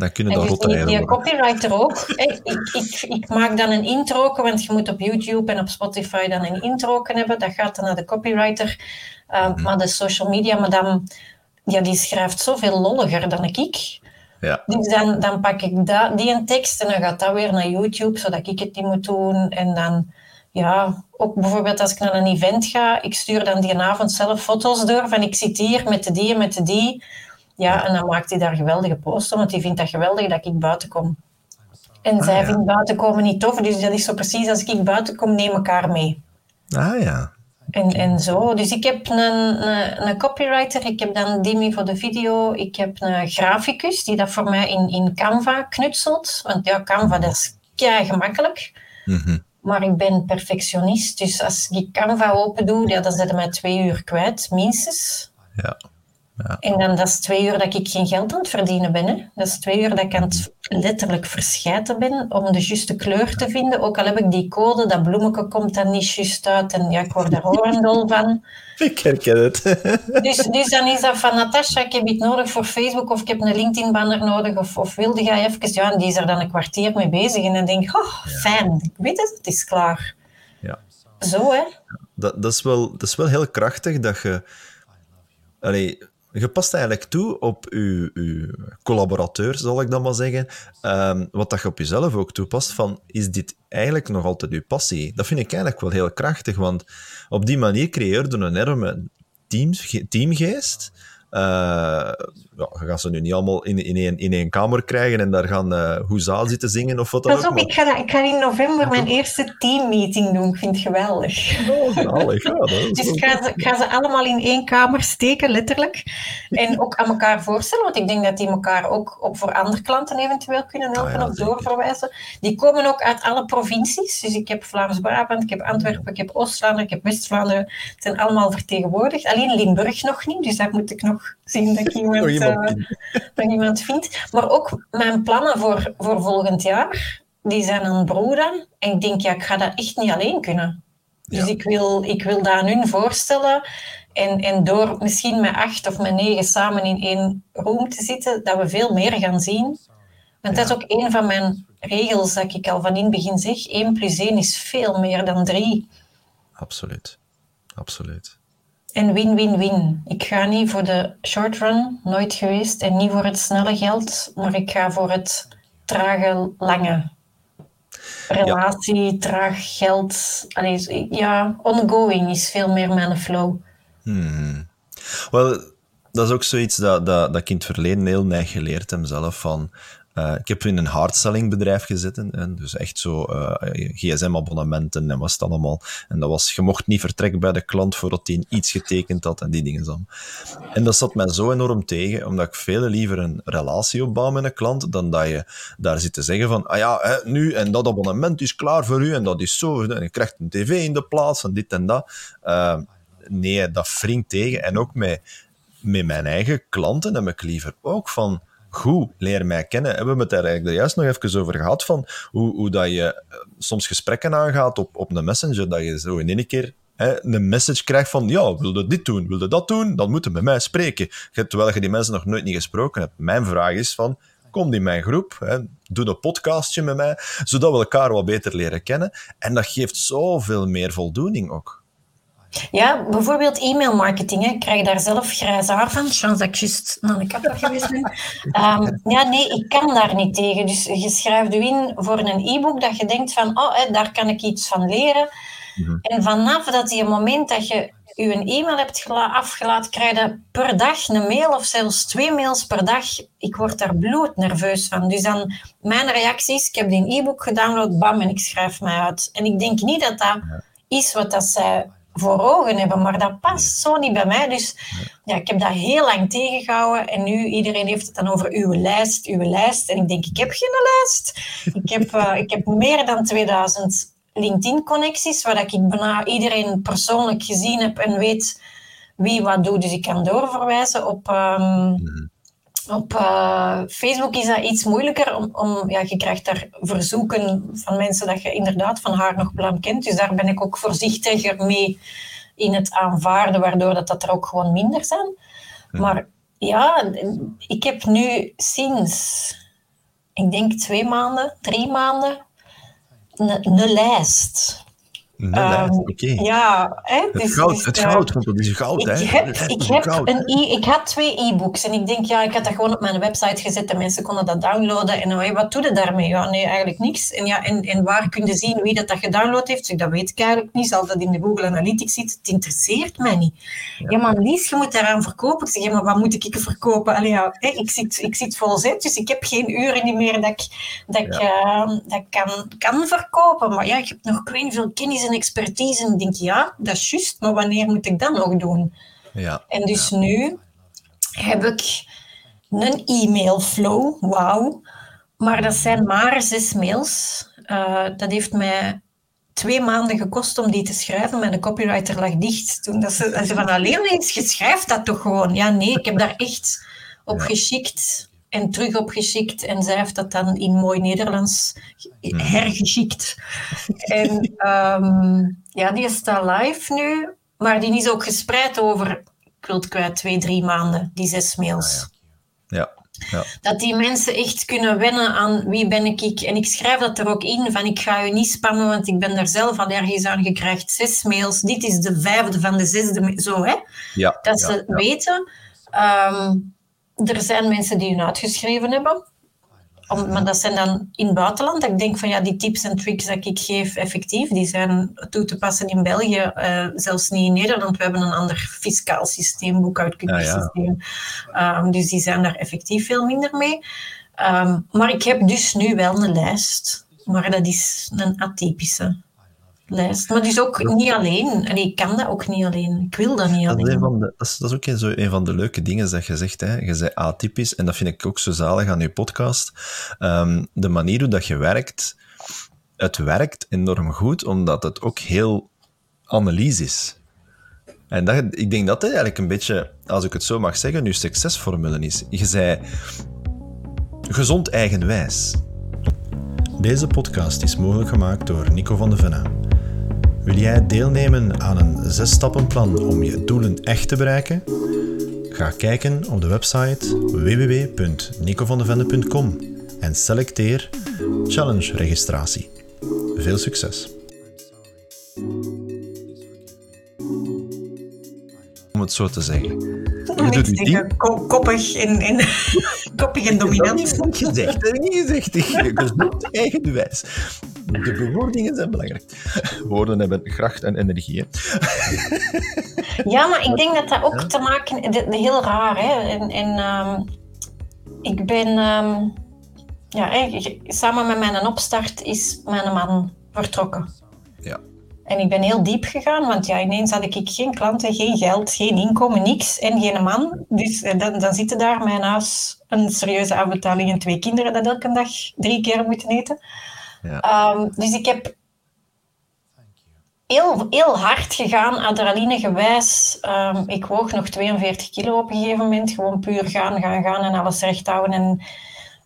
Dan kunnen dat dus rotte eieren Die copywriter ook. ik, ik, ik, maak dan een intro, want je moet op YouTube en op Spotify dan een intro hebben. Dat gaat dan naar de copywriter. Uh, Maar de social media madame, ja, die schrijft zoveel lolliger dan ik. Ja. Dus dan, dan pak ik dat, die een tekst en dan gaat dat weer naar YouTube, zodat ik het niet moet doen. En dan, ja, ook bijvoorbeeld als ik naar een event ga, ik stuur dan die avond zelf foto's door van ik zit hier met de die en met de die. Ja, en dan maakt hij daar geweldige posten, want die vindt dat geweldig dat ik buiten kom. En ah, zij ja. vindt buiten komen niet tof, dus dat is zo precies als ik buiten kom, neem elkaar mee. Ah ja, en, en zo. Dus ik heb een, een, een, copywriter, ik heb dan Dimi voor de video, ik heb een graficus die dat voor mij in, in Canva knutselt. Want ja, Canva dat is kei gemakkelijk. Mhm. Maar ik ben perfectionist, dus als ik Canva open doe, ja, dan zet mij twee uur kwijt, minstens. Ja. En dan dat is twee uur dat ik geen geld aan het verdienen ben. Hè. Dat is twee uur dat ik aan het letterlijk verschijten ben om de juiste kleur te vinden. Ook al heb ik die code, dat bloemetje komt dan niet juist uit en ja, ik word er horendol van. Ik herken het. Dus, dus dan is dat van Natasha, ik heb iets nodig voor Facebook of ik heb een LinkedIn-banner nodig of, of wilde jij even... Ja, en die is er dan een kwartier mee bezig en dan denk ik, oh, fijn, ik weet het, het is klaar. Ja. Zo, hè. Dat, dat, is wel, dat is wel heel krachtig dat je... Allee, je past eigenlijk toe op je, collaborateur, zal ik dan maar zeggen. Um, wat dat je op jezelf ook toepast, van is dit eigenlijk nog altijd je passie? Dat vind ik eigenlijk wel heel krachtig, want op die manier creëer je een enorme teamgeest. Uh, ja, je gaat ze nu niet allemaal in, in, één, in één kamer krijgen en daar gaan uh, Hoeza zitten zingen of wat dan ook. ik, ga ik ga in november mijn eerste teammeeting doen. Ik vind het geweldig. Oh. Ja, dus ik ga, ze, ik ga, ze, allemaal in één kamer steken, letterlijk. En ook aan elkaar voorstellen, want ik denk dat die elkaar ook op voor andere klanten eventueel kunnen helpen ah, ja, of doorverwijzen. Die komen ook uit alle provincies. Dus ik heb Vlaams-Brabant, ik heb Antwerpen, ik heb Oost-Vlaanderen, ik heb West-Vlaanderen. Het zijn allemaal vertegenwoordigd. Alleen Limburg nog niet, dus daar moet ik nog zien dat ik iemand, iemand, uh, iemand vind. Maar ook mijn plannen voor, voor volgend jaar, die zijn aan broeden. En ik denk, ja, ik ga dat echt niet alleen kunnen. Dus ik, wil, ik wil dat aan hun voorstellen. En, en door misschien met acht of met negen samen in één room te zitten, dat we veel meer gaan zien. Want dat is ook een van mijn regels dat ik al van in het begin zeg. 1 plus 1 is veel meer dan 3. Absoluut. Absoluut. En win-win-win. Ik ga niet voor de short run, nooit geweest, en niet voor het snelle geld, maar ik ga voor het trage, lange. Relatie, traag geld. Allee, ja, ongoing is veel meer mijn flow. Hmm. Wel, dat is ook zoiets dat, dat, dat ik in het verleden heel neig geleerd heb zelf. Van, Uh, ik heb in een hardselling bedrijf gezeten. En dus echt zo uh, gsm-abonnementen en was het allemaal. En dat was, je mocht niet vertrekken bij de klant voordat hij iets getekend had en die dingen zo. En dat zat mij zo enorm tegen, omdat ik veel liever een relatie opbouw met een klant dan dat je daar zit te zeggen van, ah ja, hè, nu en dat abonnement is klaar voor u en dat is zo. En je krijgt een tv in de plaats van dit en dat. Uh, nee, dat wringt tegen. En ook met, met mijn eigen klanten heb ik liever ook van goed, leer mij kennen. Hebben we het daar juist nog even over gehad, van hoe, hoe dat je eh, soms gesprekken aangaat op, op een messenger, dat je zo in één keer hè, een message krijgt van, ja, wilde dit doen, wilde dat doen, dan moet je met mij spreken. Terwijl je die mensen nog nooit niet gesproken hebt. Mijn vraag is van, kom in mijn groep, hè, doe een podcastje met mij, zodat we elkaar wat beter leren kennen. En dat geeft zoveel meer voldoening ook. Ja, bijvoorbeeld e-mailmarketing. Ik krijg daar zelf grijs haar van. Chance dat ik juist naar de kapper geweest ben. Um, ja, nee, ik kan daar niet tegen. Dus je schrijft u in voor een e-book dat je denkt van, oh, hè, daar kan ik iets van leren. Mhm. En vanaf dat die moment dat je je een e-mail hebt afgelaten, krijg je per dag een mail of zelfs twee mails per dag. Ik word daar bloednerveus van. Dus dan, mijn reactie is, ik heb die e-book gedownload, bam, en ik schrijf mij uit. En ik denk niet dat dat is wat dat zij voor ogen hebben, maar dat past zo niet bij mij. Dus ja, ik heb dat heel lang tegengehouden en nu iedereen heeft het dan over uw lijst, uw lijst. En ik denk, ik heb geen lijst. Ik heb, uh, ik heb meer dan 2000 LinkedIn-connecties, waar ik bijna iedereen persoonlijk gezien heb en weet wie wat doet. Dus ik kan doorverwijzen op... Um, op uh, Facebook is dat iets moeilijker, om, om, ja, je krijgt daar verzoeken van mensen dat je inderdaad van haar nog blam kent. Dus daar ben ik ook voorzichtiger mee in het aanvaarden, waardoor dat, dat er ook gewoon minder zijn. Maar ja, ik heb nu sinds, ik denk twee maanden, drie maanden, een lijst um, oké. Ja, hè, het dus, goud, dus, het uh, goud, want dat is goud. Ik hè? heb, ik, heb een e ik had twee e-books en ik denk, ja, ik had dat gewoon op mijn website gezet en mensen konden dat downloaden. En hey, wat doe je daarmee? Ja, nee, eigenlijk niks. En, ja, en, en waar kun je zien wie dat, dat gedownload heeft? Dus dat weet ik eigenlijk niet. Zal dat in de Google Analytics zitten? Het interesseert mij niet. Ja, ja maar Lies, je moet daaraan verkopen. Ik zeg, ja, maar wat moet ik verkopen? Allee, ja, hè, ik, zit, ik zit vol zet, dus ik heb geen uren niet meer dat ik, dat ik, uh, dat kan, kan verkopen. Maar ja, ik heb nog geen veel kennis expertise. En ik denk, ja, dat is juist, maar wanneer moet ik dat nog doen? Ja. En dus nu heb ik een e-mail flow, wauw. Maar dat zijn maar zes mails. Uh, dat heeft mij twee maanden gekost om die te schrijven. Mijn copywriter lag dicht. Toen dat ze, ze van alleen iets, je schrijft dat toch gewoon? Ja, nee, ik heb daar echt op ja. geschikt en terug opgeschikt. En zij heeft dat dan in mooi Nederlands hmm. hergeschikt. en um, ja, die staat live nu. Maar die is ook gespreid over, ik wil het kwijt, twee, drie maanden, die zes mails. Ah, ja. ja. Ja. Dat die mensen echt kunnen wennen aan wie ben ik. En ik schrijf dat er ook in, van ik ga u niet spammen, want ik ben er zelf allergisch aan. Je krijgt zes mails. Dit is de vijfde van de zesde. Zo, hè? Ja, dat ze weten. Um, er zijn mensen die hun uitgeschreven hebben. Om, maar dat zijn dan in het buitenland. Ik denk van ja, die tips en tricks dat ik geef, effectief, die zijn toe te passen in België, uh, zelfs niet in Nederland. We hebben een ander fiscaal systeem, boekhoudkundig um, dus die zijn daar effectief veel minder mee. Um, maar ik heb dus nu wel een lijst, maar dat is een atypische lijst. Maar dus ook niet alleen. En ik kan dat ook niet alleen. Ik wil dat niet alleen. Dat is, van de, dat is, dat is ook een, zo een van de leuke dingen dat je zegt. Hè. Je zei atypisch, en dat vind ik ook zo zalig aan je podcast. Um, de manier hoe dat je werkt, het werkt enorm goed, omdat het ook heel analyse is. En dat, ik denk dat het eigenlijk een beetje, als ik het zo mag zeggen, je succesformule is. Je zei gezond eigenwijs. Deze podcast is mogelijk gemaakt door Nico van de Venne. Wil jij deelnemen aan een zesstappenplan om je doelen echt te bereiken? Ga kijken op de website www.nicovandevende.com en selecteer Challenge registratie. Veel succes! Om het zo te zeggen. Je doet die koppig en, en, koppig en dominant. Dat niet gezegd. Dat is niet gezegd. Gezond eigenwijs. De bewoordingen zijn belangrijk. Woorden hebben kracht en energie. Ja, maar ik denk dat dat ook te maken... Heel raar, hè. En, en um, ik ben... Um, ja, samen met mijn opstart is mijn man vertrokken. Ja. En ik ben heel diep gegaan, want ja, ineens had ik geen klanten, geen geld, geen inkomen, niks en geen man. Dus eh, dan, dan zitten daar mijn huis, een serieuze afbetaling en twee kinderen dat elke dag drie keer moeten eten. Ja. Ehm, dus ik heb heel, heel hard gegaan, adrenaline gewijs. Ehm, ik woog nog 42 kilo op een gegeven moment. Gewoon puur gaan, gaan, gaan en alles recht houden. En,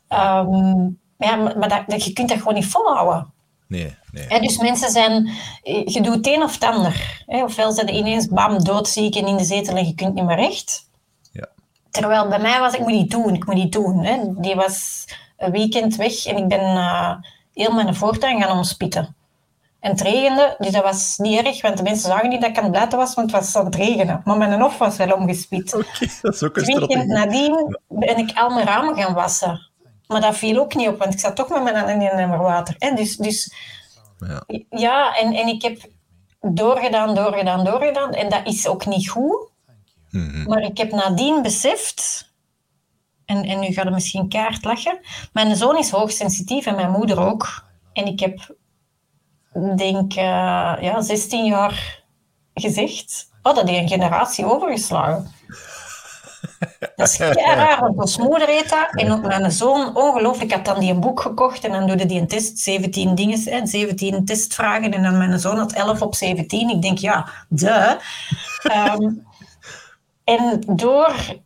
ehm, ja, maar dat, je kunt dat gewoon niet volhouden. Nee, nee. dus mensen zijn, je doet het een of het ander. Ofwel zijn ze ineens bam, doodziek en in de zetel en je kunt niet meer recht. Ja. Terwijl bij mij was, ik moet niet doen, ik moet niet doen. Die was een weekend weg en ik ben uh, heel mijn voortuin gaan omspitten. En het regende, dus dat was niet erg, want de mensen zagen niet dat ik aan het was, want het was aan het regenen. Maar mijn hof was wel omgespiet. Oké, okay, dat is ook een weekend nadien ben ik al mijn ramen gaan wassen. Maar dat viel ook niet op, want ik zat toch met mijn handen in een emmer water. En dus, dus ja, ja en, en ik heb doorgedaan, doorgedaan, doorgedaan. En dat is ook niet goed. Mhm. Maar ik heb nadien beseft, en, en nu gaat het misschien kaart lachen, mijn zoon is hoogsensitief en mijn moeder ook. En ik heb, denk uh, ja, 16 jaar gezegd, oh, dat is een generatie overgeslagen. Dat is raar, want ons moeder heet dat. En ook mijn zoon, ongelooflijk, had dan die een boek gekocht en dan doe die een test, 17 dingen, 17 testvragen. En dan mijn zoon had 11 op 17. Ik denk, ja, de. Um, en door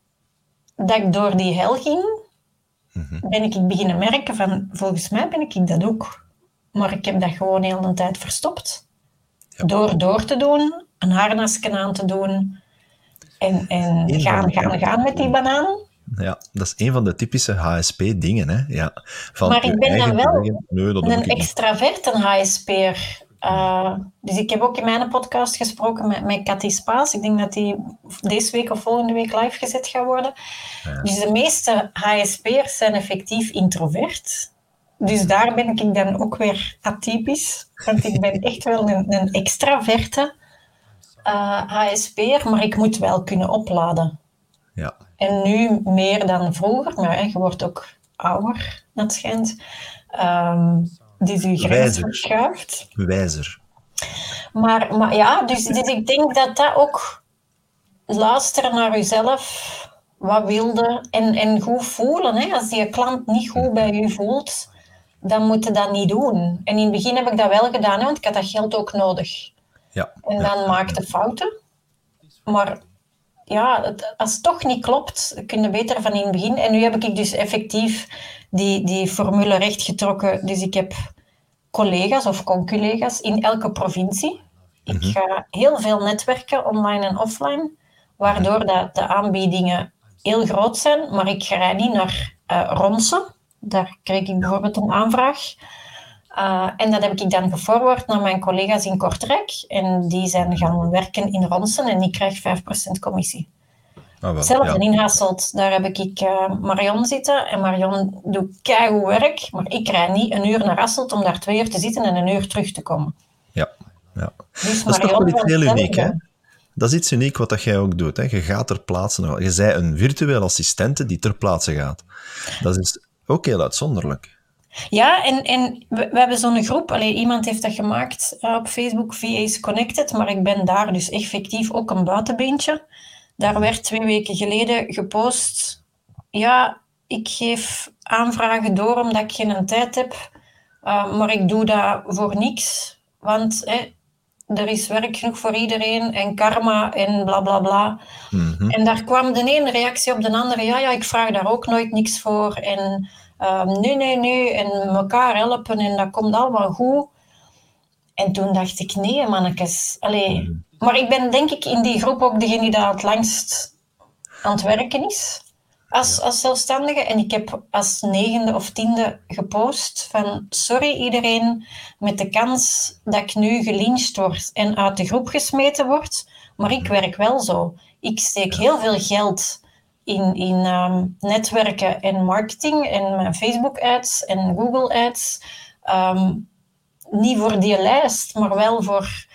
dat ik door die hel ging, ben ik beginnen merken van, volgens mij ben ik dat ook. Maar ik heb dat gewoon heel de tijd verstopt. Door door te doen, een harnasje aan te doen, en, en gaan, gaan, gaan met die banaan. Ja, dat is een van de typische HSP-dingen. Hè? Ja, van maar ik ben dan wel nee, dat een HSP'er. Uh, dus ik heb ook in mijn podcast gesproken met, met Cathy Spaas. Ik denk dat die deze week of volgende week live gezet gaat worden. Ja. Dus de meeste HSP'ers zijn effectief introvert. Dus daar ben ik dan ook weer atypisch. Want ik ben echt wel een, een extraverte uh, HSP'er, maar ik moet wel kunnen opladen. Ja. En nu meer dan vroeger, maar hè, je wordt ook ouder, dat schijnt. Um, dus je grens verschuift. Wijzer. Maar, maar ja, dus, dus ik denk dat dat ook luisteren naar jezelf, wat wilde en, en goed voelen. Hè? Als die klant niet goed bij je voelt, dan moet je dat niet doen. En in het begin heb ik dat wel gedaan, hè, want ik had dat geld ook nodig. Ja. En dan maakte fouten. Maar ja, het, als het toch niet klopt, kun je beter van in het begin. En nu heb ik dus effectief die, die formule rechtgetrokken. Dus ik heb collega's of conculega's in elke provincie. Ik ga heel veel netwerken, online en offline, waardoor dat de aanbiedingen heel groot zijn. Maar ik ga niet naar uh, Ronsen. Daar kreeg ik bijvoorbeeld een aanvraag. Uh, en dat heb ik dan geforward naar mijn collega's in Kortrijk. En die zijn gaan werken in Ronsen en ik krijg 5% commissie. Ah, wel, Hetzelfde ja. in Hasselt, daar heb ik uh, Marion zitten. En Marion doet keigoed werk, maar ik krijg niet een uur naar Hasselt om daar twee uur te zitten en een uur terug te komen. Ja, ja. Dus Dat is toch wel iets heel uniek, hè? Dat is iets uniek wat dat jij ook doet. Hè? Je gaat ter plaatse. Je zij een virtuele assistente die ter plaatse gaat. Dat is ook heel uitzonderlijk. Ja, en, en we, we hebben zo'n groep. Iemand heeft dat gemaakt uh, op Facebook, VA's Connected, maar ik ben daar dus effectief ook een buitenbeentje. Daar werd twee weken geleden gepost. Ja, ik geef aanvragen door omdat ik geen tijd heb, uh, maar ik doe dat voor niks. Want er is werk genoeg voor iedereen en karma en bla bla bla. Mhm. En daar kwam de ene reactie op de andere. Ja, ja, ik vraag daar ook nooit niks voor. En um, nee, nee, nee. En elkaar helpen en dat komt allemaal goed. En toen dacht ik, nee, mannetjes. Allee. Maar ik ben denk ik in die groep ook degene die daar het langst aan het werken is. Als, als zelfstandige. En ik heb als negende of tiende gepost van sorry iedereen met de kans dat ik nu gelyncht word en uit de groep gesmeten word. Maar ik werk wel zo. Ik steek heel veel geld in, in um, netwerken en marketing en mijn Facebook ads en Google ads. Um, niet voor die lijst, maar wel voor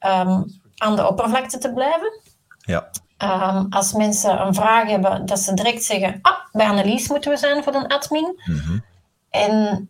um, aan de oppervlakte te blijven. Ja. Als mensen een vraag hebben, dat ze direct zeggen, ah, bij Annelies moeten we zijn voor een admin. Mhm. En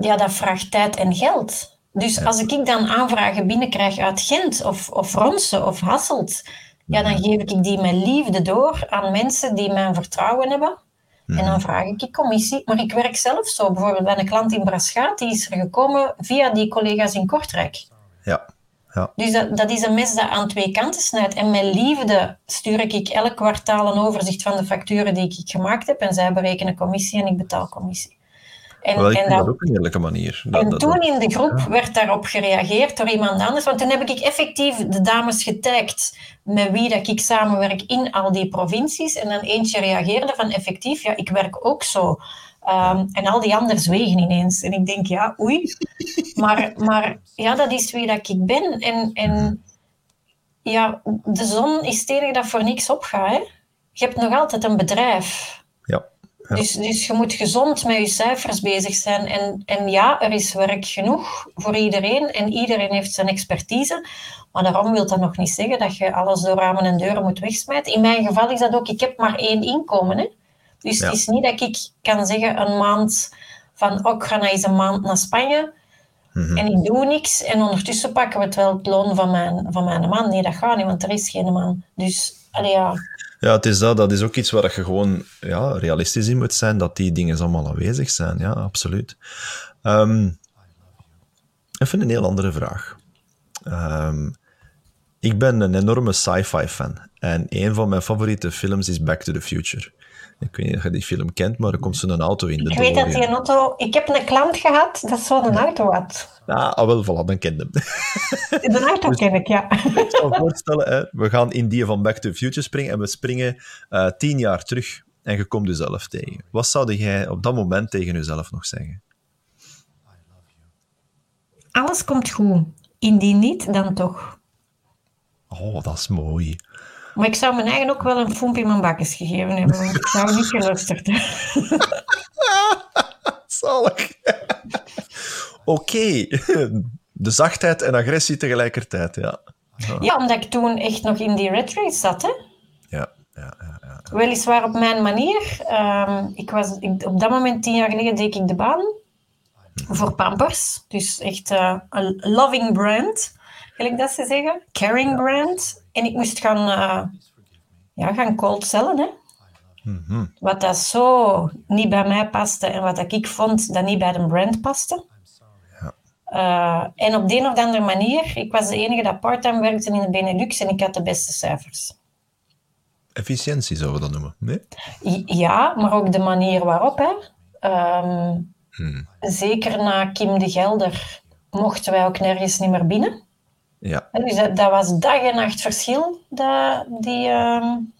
ja, dat vraagt tijd en geld. Dus als ik dan aanvragen binnenkrijg uit Gent of, of Ronse of Hasselt, ja, dan geef ik die met liefde door aan mensen die mijn vertrouwen hebben. En dan vraag ik commissie. Maar ik werk zelf zo. Bijvoorbeeld bij een klant in Braschaat, die is er gekomen via die collega's in Kortrijk. Ja. Ja. Dus dat, dat is een mes dat aan twee kanten snijdt. En met liefde stuur ik elk kwartaal een overzicht van de facturen die ik gemaakt heb. En zij berekenen commissie en ik betaal commissie. En, Wel, ik en dat, ook een eerlijke manier. Dat, en dat, toen in de groep werd daarop gereageerd door iemand anders. Want toen heb ik effectief de dames getagd met wie dat ik samenwerk in al die provincies. En dan eentje reageerde van effectief, ja, ik werk ook zo. Um, en al die anderen zwegen ineens. En ik denk, ja, oei. Maar, maar ja, dat is wie dat ik ben. En, en ja, de zon is tegen dat voor niks opgaat. Hè? Je hebt nog altijd een bedrijf. Ja. Dus, dus je moet gezond met je cijfers bezig zijn. En, en ja, er is werk genoeg voor iedereen. En iedereen heeft zijn expertise. Maar daarom wil dat nog niet zeggen dat je alles door ramen en deuren moet wegsmijten. In mijn geval is dat ook, ik heb maar één inkomen. Hè? Dus het is niet dat ik kan zeggen een maand van, oh, ik ga nou eens een maand naar Spanje Mhm. en ik doe niks. En ondertussen pakken we het wel het loon van mijn, van mijn man. Nee, dat gaat niet, want er is geen man. Dus, allee, ja. Ja, het is dat. Dat is ook iets waar je gewoon ja, realistisch in moet zijn, dat die dingen allemaal aanwezig zijn. Ja, absoluut. Ehm, even een heel andere vraag. Ehm, ik ben een enorme sci-fi fan. En een van mijn favoriete films is Back to the Future. Ik weet niet of je die film kent, maar er komt zo'n auto in de Ik weet dat die auto... Ik heb een klant gehad dat zo'n auto had. Ah, ah, wel, voilà, dan ken je hem. De auto ken ik, ja. Ik zal voorstellen, hè, we gaan in die van Back to the Future springen en we springen uh, tien jaar terug en je komt jezelf tegen. Wat zou jij op dat moment tegen jezelf nog zeggen? Alles komt goed. Indien niet, dan toch. Oh, dat is mooi. Maar ik zou mijn eigen ook wel een foemp in mijn bakjes gegeven hebben, want ik zou niet geluisterd hebben. Zalig. Oké. De zachtheid en agressie tegelijkertijd, ja. ja. Ja, omdat ik toen echt nog in die red race zat, hè. Ja, ja, ja. ja. Weliswaar op mijn manier. Um, ik was, ik, op dat moment, tien jaar geleden, deed ik de baan voor Pampers. Dus echt uh, een loving brand, gelijk dat ze zeggen. Caring brand. En ik moest gaan, uh, ja, gaan cold cellen, hè. Mm -hmm. Wat dat zo niet bij mij paste en wat ik vond dat niet bij de brand paste. Ja. Uh, en op de een of andere manier, ik was de enige dat parttime werkte in de Benelux en ik had de beste cijfers. Efficiëntie zouden we dat noemen, nee? Ja, maar ook de manier waarop. Hè. Um, hmm. Zeker na Kim de Gelder mochten wij ook nergens niet meer binnen. Ja. Dus dat, dat, was dag en nacht verschil, dat, die, um,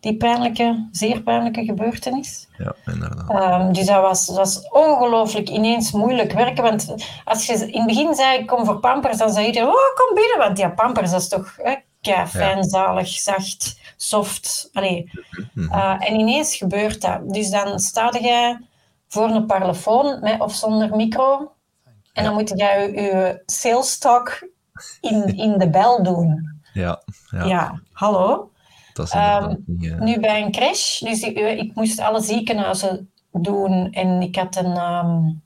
die pijnlijke, zeer pijnlijke gebeurtenis. Ja, inderdaad. Um, dus dat was, dat was ongelooflijk ineens moeilijk werken. Want als je in het begin zei, ik kom voor Pampers, dan zei iedereen, oh, kom binnen. Want ja, Pampers, dat is toch hè, kei fijn, ja. zalig, zacht, soft. Allee. Mm -hmm. uh, en ineens gebeurt dat. Dus dan sta jij voor een parlofoon, met of zonder micro. En dan moet je je, je sales talk in, in de bel doen. Ja, ja. ja hallo. Dat is um, niet, uh... Nu bij een crash, dus ik, ik, moest alle ziekenhuizen doen en ik had een, um,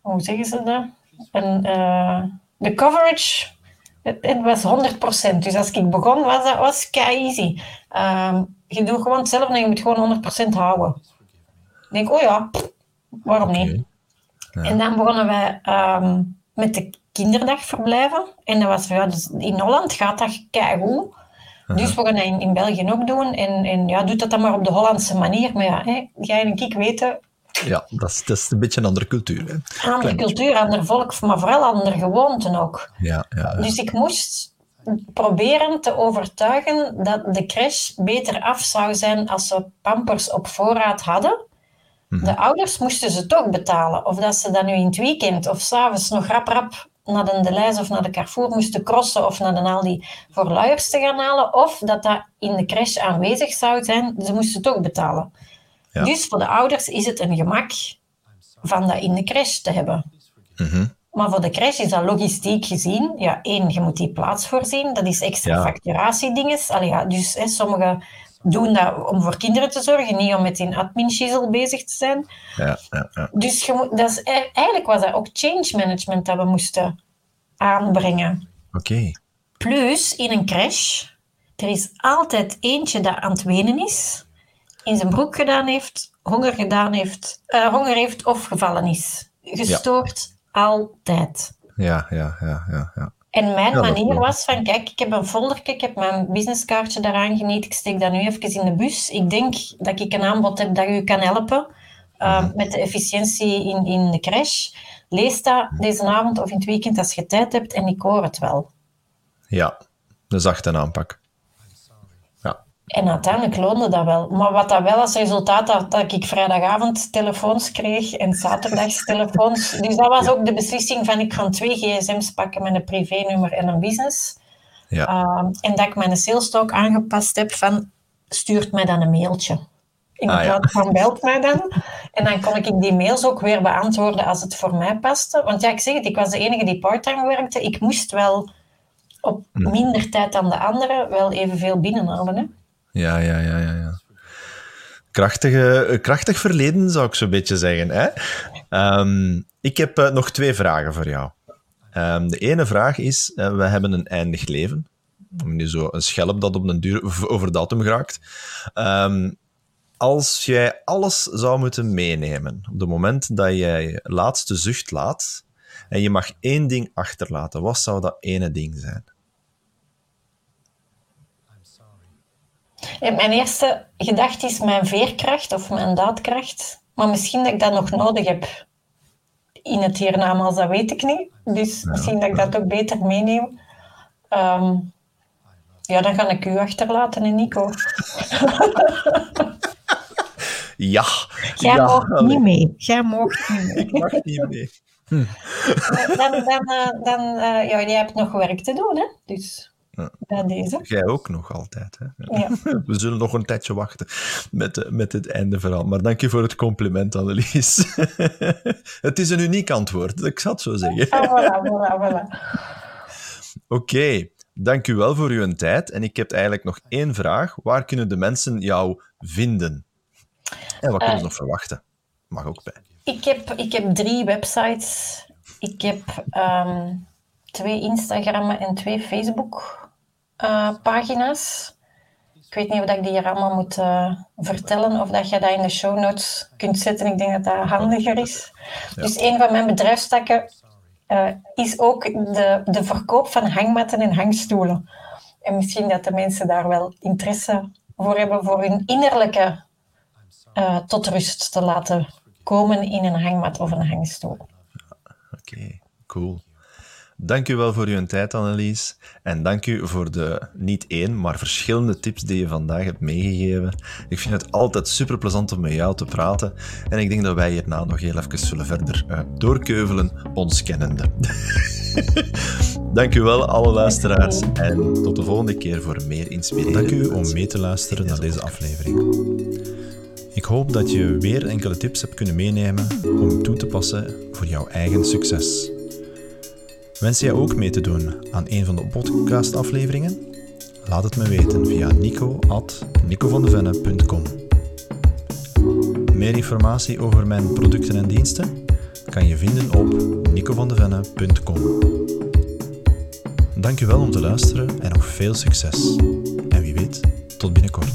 hoe zeggen ze dat? Een, uh, de coverage, het, was 100%. Dus als ik begon, was dat was kei easy. Um, je doet gewoon hetzelfde en je moet gewoon 100% houden. Ik denk, oh ja, waarom niet? Okay. Ja. En dan begonnen wij met de kinderdagverblijven. En dat was ja, dus in Holland gaat dat keigoed. Dus we gaan dat in, in België ook doen. En, en ja, doet dat dan maar op de Hollandse manier. Maar ja, hè, jij en ik weten... Ja, dat is, dat is een beetje een andere cultuur. Hè? Andere cultuur, ander volk, maar vooral andere gewoonten ook. Ja, ja, ja. Dus ik moest proberen te overtuigen dat de crash beter af zou zijn als we pampers op voorraad hadden. Mhm. De ouders moesten ze toch betalen. Of dat ze dat nu in het weekend of s'avonds nog rap rap naar de Deleuze of naar de Carrefour moesten crossen of naar de Aldi voor luiers te gaan halen. Of dat dat in de crash aanwezig zou zijn. Ze moesten toch betalen. Ja. Dus voor de ouders is het een gemak van dat in de crash te hebben. Mhm. Maar voor de crash is dat logistiek gezien. Ja, één, je moet die plaats voorzien. Dat is extra Ja. facturatiedinges. Allee, ja, dus hè, sommige doen dat om voor kinderen te zorgen, niet om met een admin bezig te zijn. Ja, ja, ja. Dus je moet, dat is, e- eigenlijk was dat ook change management dat we moesten aanbrengen. Oké. Plus, in een crash, er is altijd eentje dat aan het wenen is, in zijn broek gedaan heeft, honger gedaan heeft, eh, honger heeft of gevallen is. Gestoord, altijd. Ja, ja, ja, ja, ja. En mijn manier was van, kijk, ik heb een foldertje, ik heb mijn businesskaartje daaraan geniet, ik steek dat nu even in de bus. Ik denk dat ik een aanbod heb dat u kan helpen uh, Mhm. met de efficiëntie in, in de crash. Lees dat deze avond of in het weekend als je tijd hebt en ik hoor het wel. Ja, een zachte aanpak. En uiteindelijk loonde dat wel. Maar wat dat wel als resultaat had, dat ik vrijdagavond telefoons kreeg en zaterdags telefoons. Dus dat was ook de beslissing van ik ga twee gsm's pakken met een privénummer en een business. ja, Uh, en dat ik mijn sales talk aangepast heb van stuurt mij dan een mailtje. In Ah, ja. plaats van belt mij dan. En dan kon ik die mails ook weer beantwoorden als het voor mij paste. Want ja, ik zeg het, ik was de enige die parttime werkte. Ik moest wel op Hm. minder tijd dan de anderen wel evenveel binnenhalen. Hè? Ja, ja, ja, ja. ja. Krachtige, eh, krachtig verleden, zou ik zo'n beetje zeggen. Hè? Ehm, ik heb eh, nog twee vragen voor jou. Ehm, de ene vraag is, eh, we hebben een eindig leven. Nu zo een schelp dat op een duur over datum geraakt. Ehm, als jij alles zou moeten meenemen, op het moment dat jij laatste zucht laat, en je mag één ding achterlaten, wat zou dat ene ding zijn? En mijn eerste gedachte is mijn veerkracht of mijn daadkracht. Maar misschien dat ik dat nog nodig heb in het hiernamaals, dat weet ik niet. Dus misschien dat ik dat ook beter meeneem. Ehm, ja, dan ga ik u achterlaten en Nico. Ja, Jij ja, mag niet mee. Jij mag niet mee. ik mag niet mee. Dan, dan, eh, dan eh, ja, jij hebt nog werk te doen, hè? Dus Ja. bij deze. Jij ook nog altijd. Hè? Ja. We zullen nog een tijdje wachten met, eh, met het einde verhaal. Maar dank je voor het compliment, Annelies. het is een uniek antwoord, ik zal het zo zeggen. Ah, voilà, voilà, voilà. Oké, dank u wel voor uw tijd. En ik heb eigenlijk nog één vraag. Waar kunnen de mensen jou vinden? En wat kunnen ze nog verwachten? Mag ook bij. Ik heb, ik heb drie websites. Ik heb ehm, twee Instagram en twee Facebook eh, pagina's. Ik weet niet of ik die hier allemaal moet eh, vertellen of dat je dat in de show notes kunt zetten. Ik denk dat dat handiger is. Dus een van mijn bedrijfstakken eh, is ook de, de verkoop van hangmatten en hangstoelen. En misschien dat de mensen daar wel interesse voor hebben voor hun innerlijke eh, tot rust te laten komen in een hangmat of een hangstoel. Oké, cool. Dank u wel voor uw tijd, Annelies. En dank u voor de niet één, maar verschillende tips die je vandaag hebt meegegeven. Ik vind het altijd super plezant om met jou te praten. En ik denk dat wij hierna nog heel even zullen verder eh, doorkeuvelen, ons kennende. dank u wel, alle luisteraars. En tot de volgende keer voor meer inspiratie. Dank u om mee te luisteren naar deze aflevering. Ik hoop dat je weer enkele tips hebt kunnen meenemen om toe te passen voor jouw eigen succes. Wens jij ook mee te doen aan een van de podcastafleveringen? Laat het me weten via nico.nicovandevenne.com Meer informatie over mijn producten en diensten kan je vinden op nicovandevenne.com Dank je wel om te luisteren en nog veel succes. En wie weet, tot binnenkort.